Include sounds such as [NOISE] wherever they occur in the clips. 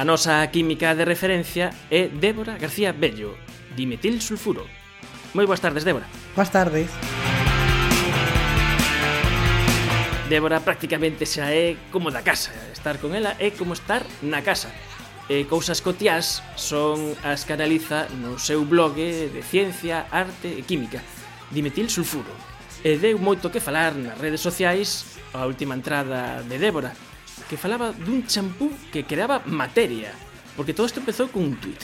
A nosa química de referencia é Débora García Bello, dimetil sulfuro. Moi boas tardes, Débora. Boas tardes. Débora prácticamente xa é como da casa. Estar con ela é como estar na casa. E cousas cotiás son as que analiza no seu blog de ciencia, arte e química, dimetil sulfuro. E deu moito que falar nas redes sociais a última entrada de Débora, que falaba dun champú que creaba materia. Porque todo isto empezou cun tweet.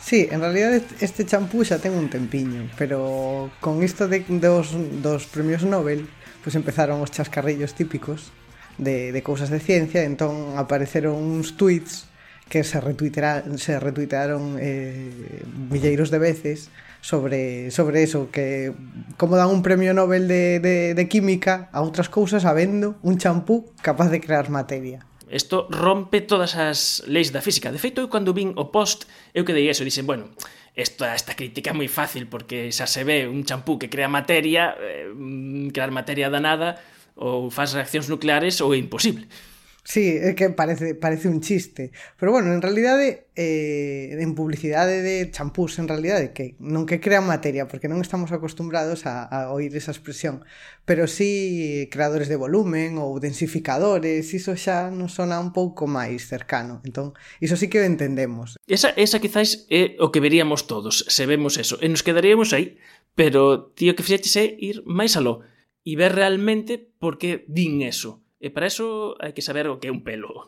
Sí, en realidad este champú xa ten un tempiño, pero con isto de, dos, dos premios Nobel, pois pues empezaron os chascarrillos típicos de, de cousas de ciencia, entón apareceron uns tweets que se retuitera, se retuitearon eh, milleiros de veces sobre, sobre eso, que como dan un premio Nobel de, de, de química a outras cousas habendo un champú capaz de crear materia. Isto rompe todas as leis da física. De feito, eu cando vin o post, eu que dei eso, dixen, bueno, esta, esta crítica é moi fácil, porque xa se ve un champú que crea materia, eh, mm, crear materia da nada, ou faz reaccións nucleares, ou é imposible. Sí, é que parece, parece un chiste. Pero bueno, en realidade, eh, en publicidade de champús, en realidade, que non que crean materia, porque non estamos acostumbrados a, a oír esa expresión. Pero sí creadores de volumen ou densificadores, iso xa nos sona un pouco máis cercano. Entón, iso sí que o entendemos. Esa, esa quizáis é o que veríamos todos, se vemos eso. E nos quedaríamos aí, pero tío que fixeches é ir máis aló e ver realmente por que din eso para eso hai que saber que é un pelo.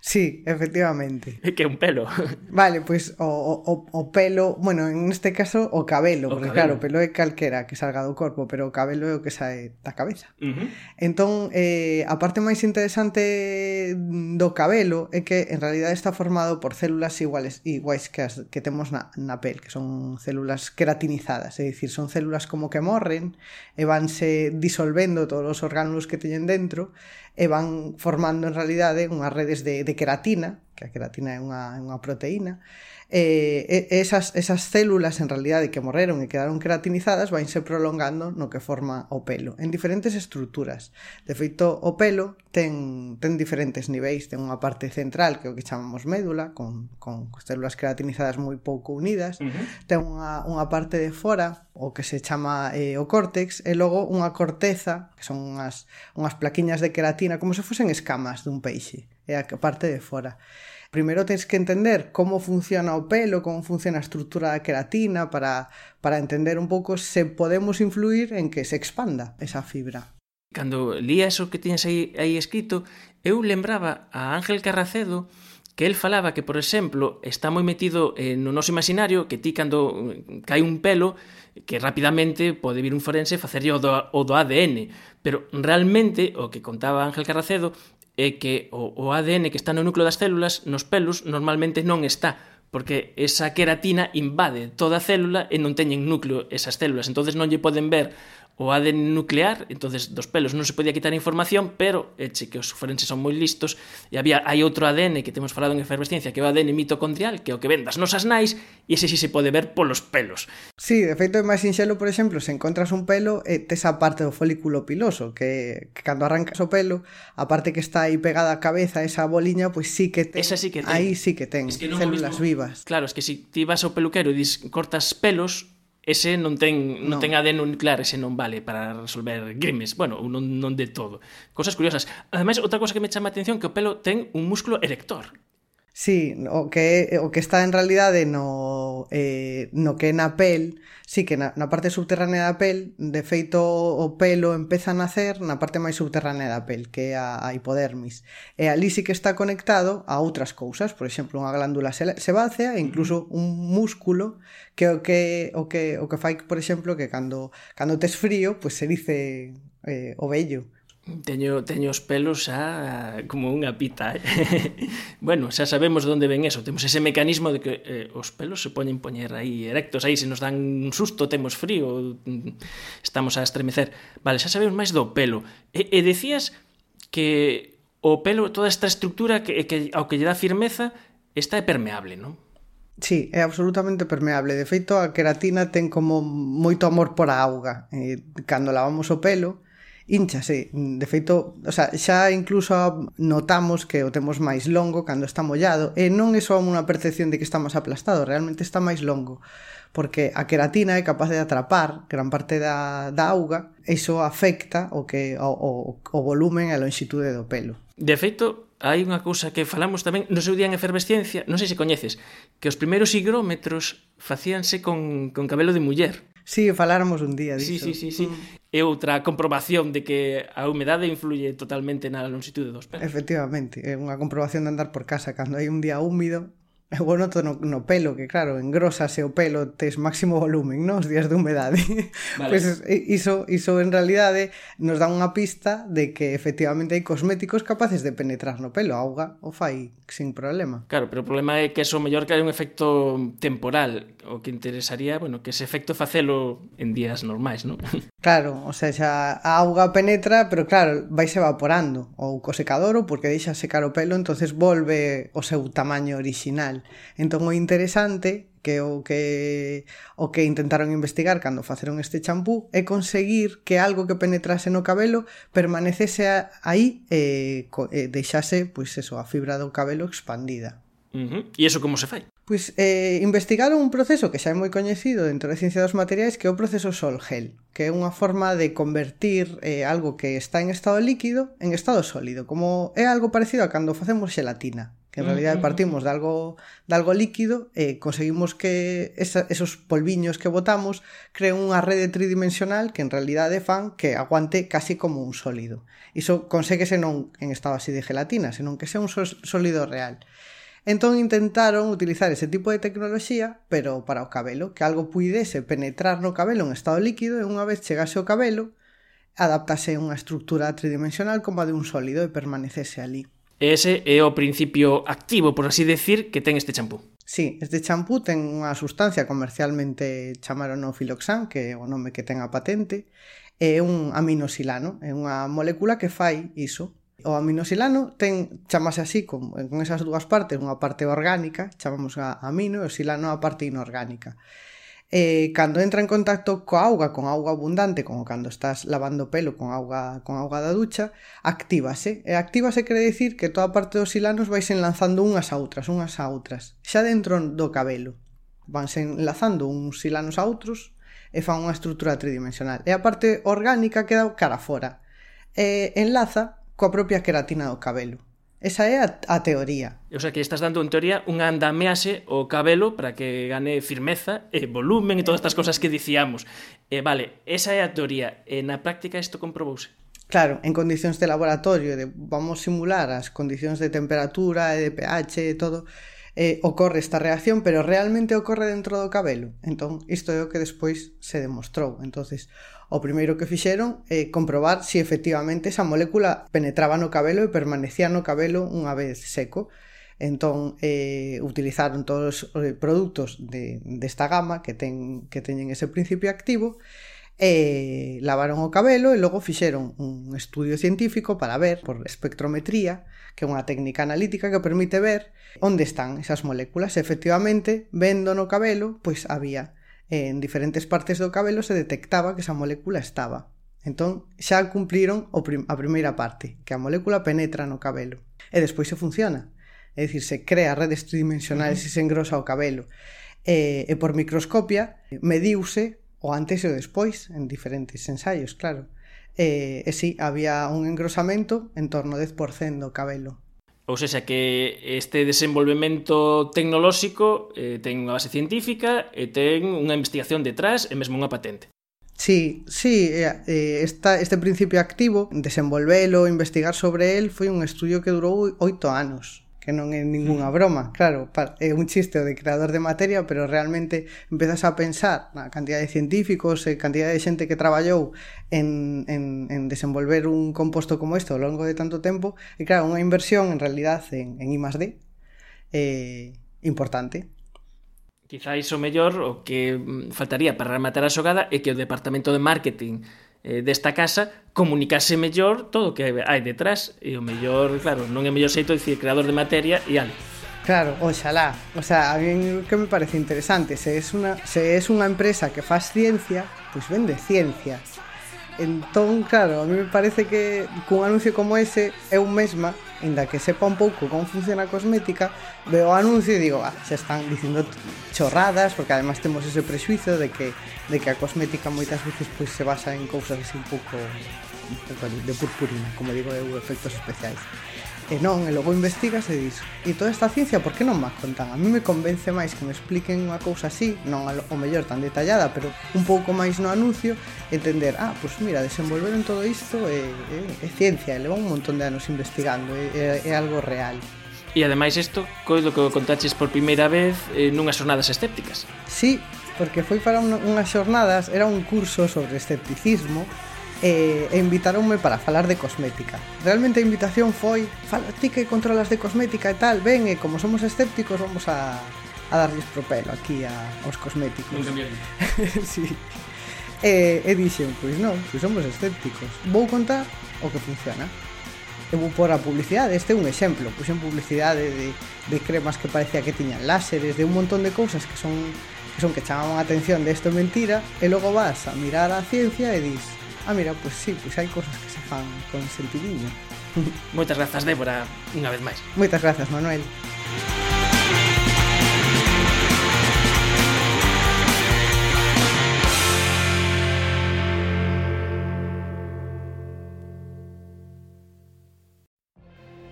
Sí, efectivamente. É [LAUGHS] que un pelo. Vale, pois pues, o, o, o pelo, bueno, en este caso o cabelo, o porque cabelo. claro, o pelo é calquera que salga do corpo, pero o cabelo é o que sae da cabeza. Uh -huh. Entón, eh, a parte máis interesante do cabelo é que en realidad está formado por células iguales iguais que as que temos na, na pel, que son células queratinizadas, é dicir, son células como que morren e vanse disolvendo todos os orgánulos que teñen dentro e van formando en realidade unhas redes de de queratina, que a queratina é unha, unha proteína, eh, esas, esas células en realidade que morreron e quedaron queratinizadas vainse prolongando no que forma o pelo, en diferentes estruturas. De feito, o pelo ten, ten diferentes niveis, ten unha parte central que é o que chamamos médula, con, con células queratinizadas moi pouco unidas, uh -huh. ten unha, unha parte de fora, o que se chama eh, o córtex, e logo unha corteza, que son unhas, unhas plaquiñas de queratina, como se fosen escamas dun peixe, é a parte de fora. Primeiro tens que entender como funciona o pelo, como funciona a estrutura da queratina para, para entender un pouco se podemos influir en que se expanda esa fibra. Cando lía eso que tiñes aí, aí escrito, eu lembraba a Ángel Carracedo que el falaba que, por exemplo, está moi metido eh, no noso imaginario que ti cando eh, cai un pelo que rapidamente pode vir un forense e facerlle o do, o do ADN. Pero realmente, o que contaba Ángel Carracedo, é que o, o ADN que está no núcleo das células, nos pelos, normalmente non está, porque esa queratina invade toda a célula e non teñen núcleo esas células, entonces non lle poden ver o ADN nuclear, entonces dos pelos non se podía quitar información, pero eche que os forenses son moi listos, e había hai outro ADN que temos falado en efervesciencia, que é o ADN mitocondrial, que é o que vendas nosas nais, e ese si sí se pode ver polos pelos. Sí, de feito é máis sinxelo, por exemplo, se encontras un pelo, e tes a parte do folículo piloso, que, que cando arrancas o pelo, a parte que está aí pegada á cabeza, esa boliña, pois pues sí que ten. Esa sí que ten. Aí sí que ten, es que células mismo... vivas. Claro, es que si ti vas ao peluquero e dis cortas pelos, ese non ten non, non. ten ADN nuclear, ese non vale para resolver crimes, bueno, non non de todo. Cosas curiosas. Ademais, outra cosa que me chama a atención que o pelo ten un músculo erector. Sí, o que, o que está en realidade no, eh, no que é na pel, sí que na, na parte subterránea da pel, de feito o pelo empeza a nacer na parte máis subterránea da pel, que é a, a hipodermis. E ali sí que está conectado a outras cousas, por exemplo, unha glándula sebácea e incluso un músculo que o que o que o que fai, por exemplo, que cando cando tes frío, pois pues, se dice eh, o vello Teño, teño os pelos xa como unha pita. Eh? [LAUGHS] bueno, xa sabemos de onde ven eso. Temos ese mecanismo de que eh, os pelos se poñen poñer aí erectos, aí se nos dan un susto, temos frío, mm, estamos a estremecer. Vale, xa sabemos máis do pelo. E, e decías que o pelo, toda esta estructura que, que ao que lle dá firmeza, está é permeable, non? Sí, é absolutamente permeable. De feito, a queratina ten como moito amor por a auga. Eh, cando lavamos o pelo, hinchase. De feito, o sea, xa incluso notamos que o temos máis longo cando está mollado e non é só unha percepción de que está máis aplastado, realmente está máis longo porque a queratina é capaz de atrapar gran parte da, da auga e iso afecta o que o, o, o volumen e a longitude do pelo. De feito, hai unha cousa que falamos tamén no seu día en efervesciencia, non sei se coñeces, que os primeiros higrómetros facíanse con, con cabelo de muller. Sí, faláramos un día disso. Sí, sí, sí, sí. Mm. É outra comprobación de que a humedade influye totalmente na longitude dos pés. Efectivamente, é unha comprobación de andar por casa cando hai un día húmido, Eu o noto no, no pelo, que claro, engrosase o pelo, tes máximo volumen, non? Os días de humedade. [LAUGHS] Vale. Pois pues iso, iso en realidade nos dá unha pista de que efectivamente hai cosméticos capaces de penetrar no pelo, a auga o fai sin problema. Claro, pero o problema é que eso mellor que hai un efecto temporal, o que interesaría, bueno, que ese efecto facelo en días normais, non? [LAUGHS] Claro, o sea, xa a auga penetra, pero claro, vaise evaporando, ou co secador ou porque deixa secar o pelo, entonces volve o seu tamaño orixinal real. Entón o interesante que o que o que intentaron investigar cando faceron este champú é conseguir que algo que penetrase no cabelo permanecese aí e eh, deixase pois eso, a fibra do cabelo expandida. Uh -huh. E iso como se fai? Pois eh, investigaron un proceso que xa é moi coñecido dentro da ciencia dos materiais que é o proceso Sol-Gel, que é unha forma de convertir eh, algo que está en estado líquido en estado sólido, como é algo parecido a cando facemos xelatina, que en mm, realidad mm, partimos mm. de algo, de algo líquido e eh, conseguimos que esa, esos polviños que botamos creen unha rede tridimensional que en realidad fan que aguante casi como un sólido. Iso conseguese non en estado así de gelatina, senón que sea un sólido real. Entón intentaron utilizar ese tipo de tecnoloxía, pero para o cabelo, que algo puidese penetrar no cabelo en estado líquido e unha vez chegase ao cabelo, adaptase a unha estructura tridimensional como a de un sólido e permanecese ali. Ese é o principio activo, por así decir, que ten este champú. Sí, este champú ten unha sustancia comercialmente chamaron o filoxan, que é o nome que ten a patente, é un aminosilano, é unha molécula que fai iso, O aminosilano ten, chamase así con, con esas dúas partes, unha parte orgánica, chamamos a amino, e o silano a parte inorgánica. Eh, cando entra en contacto coa auga, con auga abundante, como cando estás lavando pelo con auga con auga da ducha, actívase. E actívase quere dicir que toda parte dos silanos vais enlazando unhas a outras, unhas a outras, xa dentro do cabelo. Vanse enlazando uns silanos a outros e fan unha estrutura tridimensional. E a parte orgánica queda cara fora. E enlaza coa propia queratina do cabelo. Esa é a, a teoría. O sea, que estás dando en teoría unha andamease o cabelo para que gane firmeza e volumen e todas estas cosas que dicíamos. E vale, esa é a teoría. E na práctica isto comprobouse? Claro, en condicións de laboratorio, de vamos simular as condicións de temperatura e de pH e todo, eh, ocorre esta reacción, pero realmente ocorre dentro do cabelo. Entón, isto é o que despois se demostrou. Entonces, o primeiro que fixeron é eh, comprobar se si efectivamente esa molécula penetraba no cabelo e permanecía no cabelo unha vez seco. Entón, eh, utilizaron todos os eh, produtos de, desta gama que, ten, que teñen ese principio activo e e lavaron o cabelo e logo fixeron un estudio científico para ver por espectrometría, que é unha técnica analítica que permite ver onde están esas moléculas. E efectivamente, vendo no cabelo, pois había eh, en diferentes partes do cabelo se detectaba que esa molécula estaba. Entón, xa cumpliron o prim a primeira parte, que a molécula penetra no cabelo. E despois se funciona. É dicir, se crea redes tridimensionales uh -huh. e se engrosa o cabelo. E, e por microscopia mediuse o antes e o despois, en diferentes ensaios, claro. E, e si, sí, había un engrosamento en torno ao 10% do cabelo. Ou seja, que este desenvolvemento tecnolóxico eh, ten unha base científica e ten unha investigación detrás e mesmo unha patente. Sí, sí, eh, esta, este principio activo, desenvolvelo, investigar sobre el, foi un estudio que durou oito anos que non é ningunha mm. broma, claro, é un chiste de creador de materia, pero realmente empezas a pensar na cantidad de científicos e cantidad de xente que traballou en, en, en desenvolver un composto como este ao longo de tanto tempo, e claro, unha inversión en realidad en, en I más D eh, importante. Quizáis o mellor o que mm, faltaría para rematar a xogada é que o departamento de marketing eh, desta casa comunicase mellor todo o que hai detrás e o mellor, claro, non é mellor xeito dicir creador de materia e al. Claro, oxalá. O sea, a mí que me parece interesante, se es unha se es unha empresa que faz ciencia, pois pues vende ciencia. Entón, claro, a mí me parece que cun anuncio como ese, eu mesma, inda que sepa un pouco como funciona a cosmética, veo o anuncio e digo, ah, xa están dicindo chorradas, porque además temos ese prexuizo de que, de que a cosmética moitas veces pois, se basa en cousas así un pouco, un pouco de purpurina, como digo eu, efectos especiais. E non, e logo investigas e dis E toda esta ciencia por que non máis contan? A mí me convence máis que me expliquen unha cousa así Non o mellor tan detallada Pero un pouco máis no anuncio Entender, ah, pois pues mira, desenvolveron todo isto É, é, é ciencia, e leva un montón de anos investigando É, é, é algo real E ademais isto, coido que o contaches por primeira vez eh, nunhas jornadas escépticas. Sí, porque foi para un, unhas xornadas, era un curso sobre escepticismo e, e invitaronme para falar de cosmética. Realmente a invitación foi, fala ti que controlas de cosmética e tal, ven, e como somos escépticos vamos a, a darlles propelo aquí a, aos cosméticos. Nunca [LAUGHS] sí. E, e dixen, pois non, pois somos escépticos. Vou contar o que funciona. E vou por a publicidade, este é un exemplo, puxen publicidade de, de cremas que parecía que tiñan láseres, de un montón de cousas que son que son que chamaban a atención de isto mentira, e logo vas a mirar a ciencia e dis, Ah, mira, pues sí, pues hai cosas que se fan con sentidiño. [LAUGHS] Moitas grazas, Débora, unha vez máis. Moitas grazas, Manuel.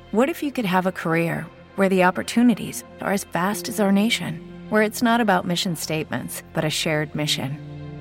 What if you could have a career where the opportunities are as vast as our nation, where it's not about mission statements, but a shared mission?